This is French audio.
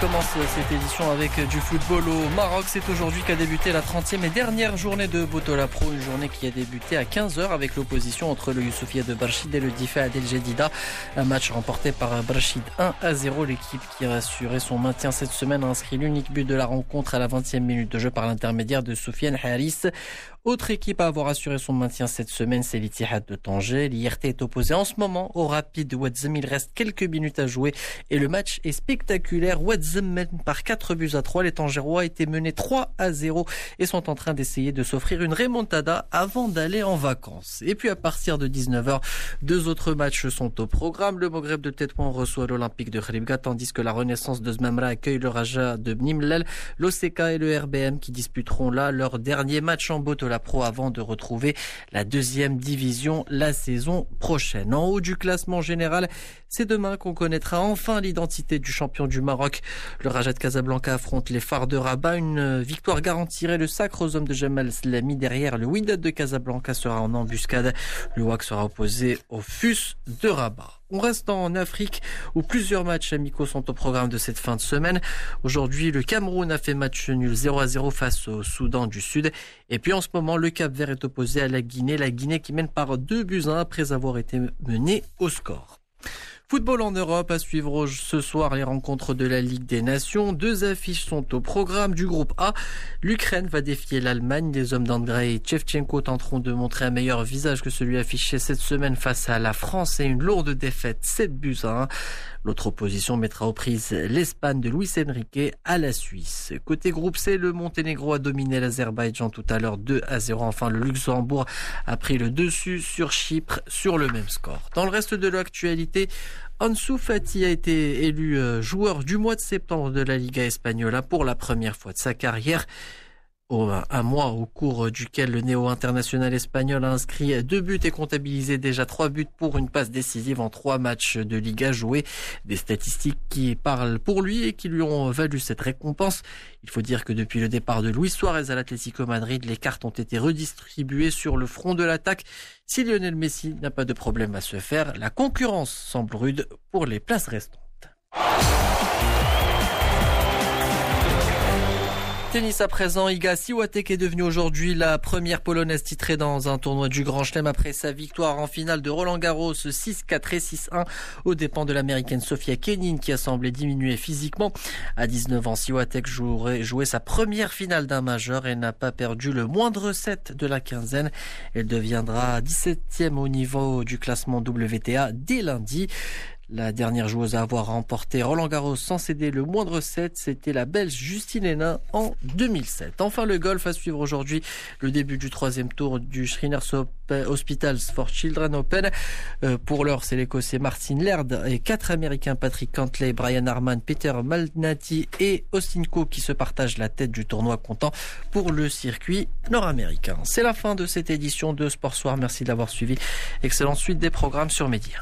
cette édition avec du football au Maroc. C'est aujourd'hui qu'a débuté la 30e et dernière journée de Botola Pro, une journée qui a débuté à 15h avec l'opposition entre le Youssoufia de Barchid et le Difa Adel Jedida. Un match remporté par Barchid 1 à 0. L'équipe qui a assuré son maintien cette semaine a inscrit l'unique but de la rencontre à la 20e minute de jeu par l'intermédiaire de Soufiane Haris. Autre équipe à avoir assuré son maintien cette semaine, c'est l'Itihad de Tanger. L'IRT est opposé en ce moment au Rapide Wadzem. Il reste quelques minutes à jouer et le match est spectaculaire. Mène par 4 buts à 3. Les Tangerois étaient menés 3 à 0 et sont en train d'essayer de s'offrir une remontada avant d'aller en vacances. Et puis à partir de 19h, deux autres matchs sont au programme. Le Maghreb de Tétouan reçoit l'Olympique de Khribga tandis que la Renaissance de Zmamra accueille le Raja de Bnimlel. L'OCK et le RBM qui disputeront là leur dernier match en Botola Pro avant de retrouver la deuxième division la saison prochaine. En haut du classement général, c'est demain qu'on connaîtra enfin l'identité du champion du Maroc. Le Raja de Casablanca affronte les phares de Rabat. Une victoire garantirait le sacre aux hommes de Jamal Slami. Derrière, le Wydad de Casablanca sera en embuscade. Le WAC sera opposé au FUS de Rabat. On reste en Afrique où plusieurs matchs amicaux sont au programme de cette fin de semaine. Aujourd'hui, le Cameroun a fait match nul 0 à 0 face au Soudan du Sud. Et puis en ce moment, le Cap Vert est opposé à la Guinée. La Guinée qui mène par deux buts à 1 après avoir été menée au score. Football en Europe à suivre ce soir les rencontres de la Ligue des Nations. Deux affiches sont au programme du groupe A. L'Ukraine va défier l'Allemagne. Les hommes d'Andrei et Chevchenko tenteront de montrer un meilleur visage que celui affiché cette semaine face à la France et une lourde défaite 7 buts à 1. L'autre opposition mettra aux prises l'Espagne de Luis Enrique à la Suisse. Côté groupe C, le Monténégro a dominé l'Azerbaïdjan tout à l'heure 2 à 0. Enfin, le Luxembourg a pris le dessus sur Chypre sur le même score. Dans le reste de l'actualité, Ansu Fati a été élu euh, joueur du mois de septembre de la Liga Espagnola pour la première fois de sa carrière un mois au cours duquel le néo-international espagnol a inscrit deux buts et comptabilisé déjà trois buts pour une passe décisive en trois matchs de Liga joués. Des statistiques qui parlent pour lui et qui lui ont valu cette récompense. Il faut dire que depuis le départ de Luis Suarez à l'Atlético Madrid, les cartes ont été redistribuées sur le front de l'attaque. Si Lionel Messi n'a pas de problème à se faire, la concurrence semble rude pour les places restantes. Tennis à présent, Iga Siwatek est devenue aujourd'hui la première polonaise titrée dans un tournoi du Grand Chelem après sa victoire en finale de Roland Garros 6-4 et 6-1 aux dépens de l'américaine Sofia Kenin qui a semblé diminuer physiquement. À 19 ans, Siwatek jouerait, jouait sa première finale d'un majeur et n'a pas perdu le moindre set de la quinzaine. Elle deviendra 17e au niveau du classement WTA dès lundi. La dernière joueuse à avoir remporté Roland Garros sans céder le moindre set, c'était la Belge Justine Hénin en 2007. Enfin, le golf à suivre aujourd'hui le début du troisième tour du Shriners Hospitals for Children Open. Euh, pour l'heure, c'est l'Écossais Martin Laird et quatre Américains Patrick Cantley, Brian Harman, Peter Malnati et Austin Co qui se partagent la tête du tournoi comptant pour le circuit nord-américain. C'est la fin de cette édition de Sport Soir. Merci de l'avoir suivi. Excellente suite des programmes sur Média.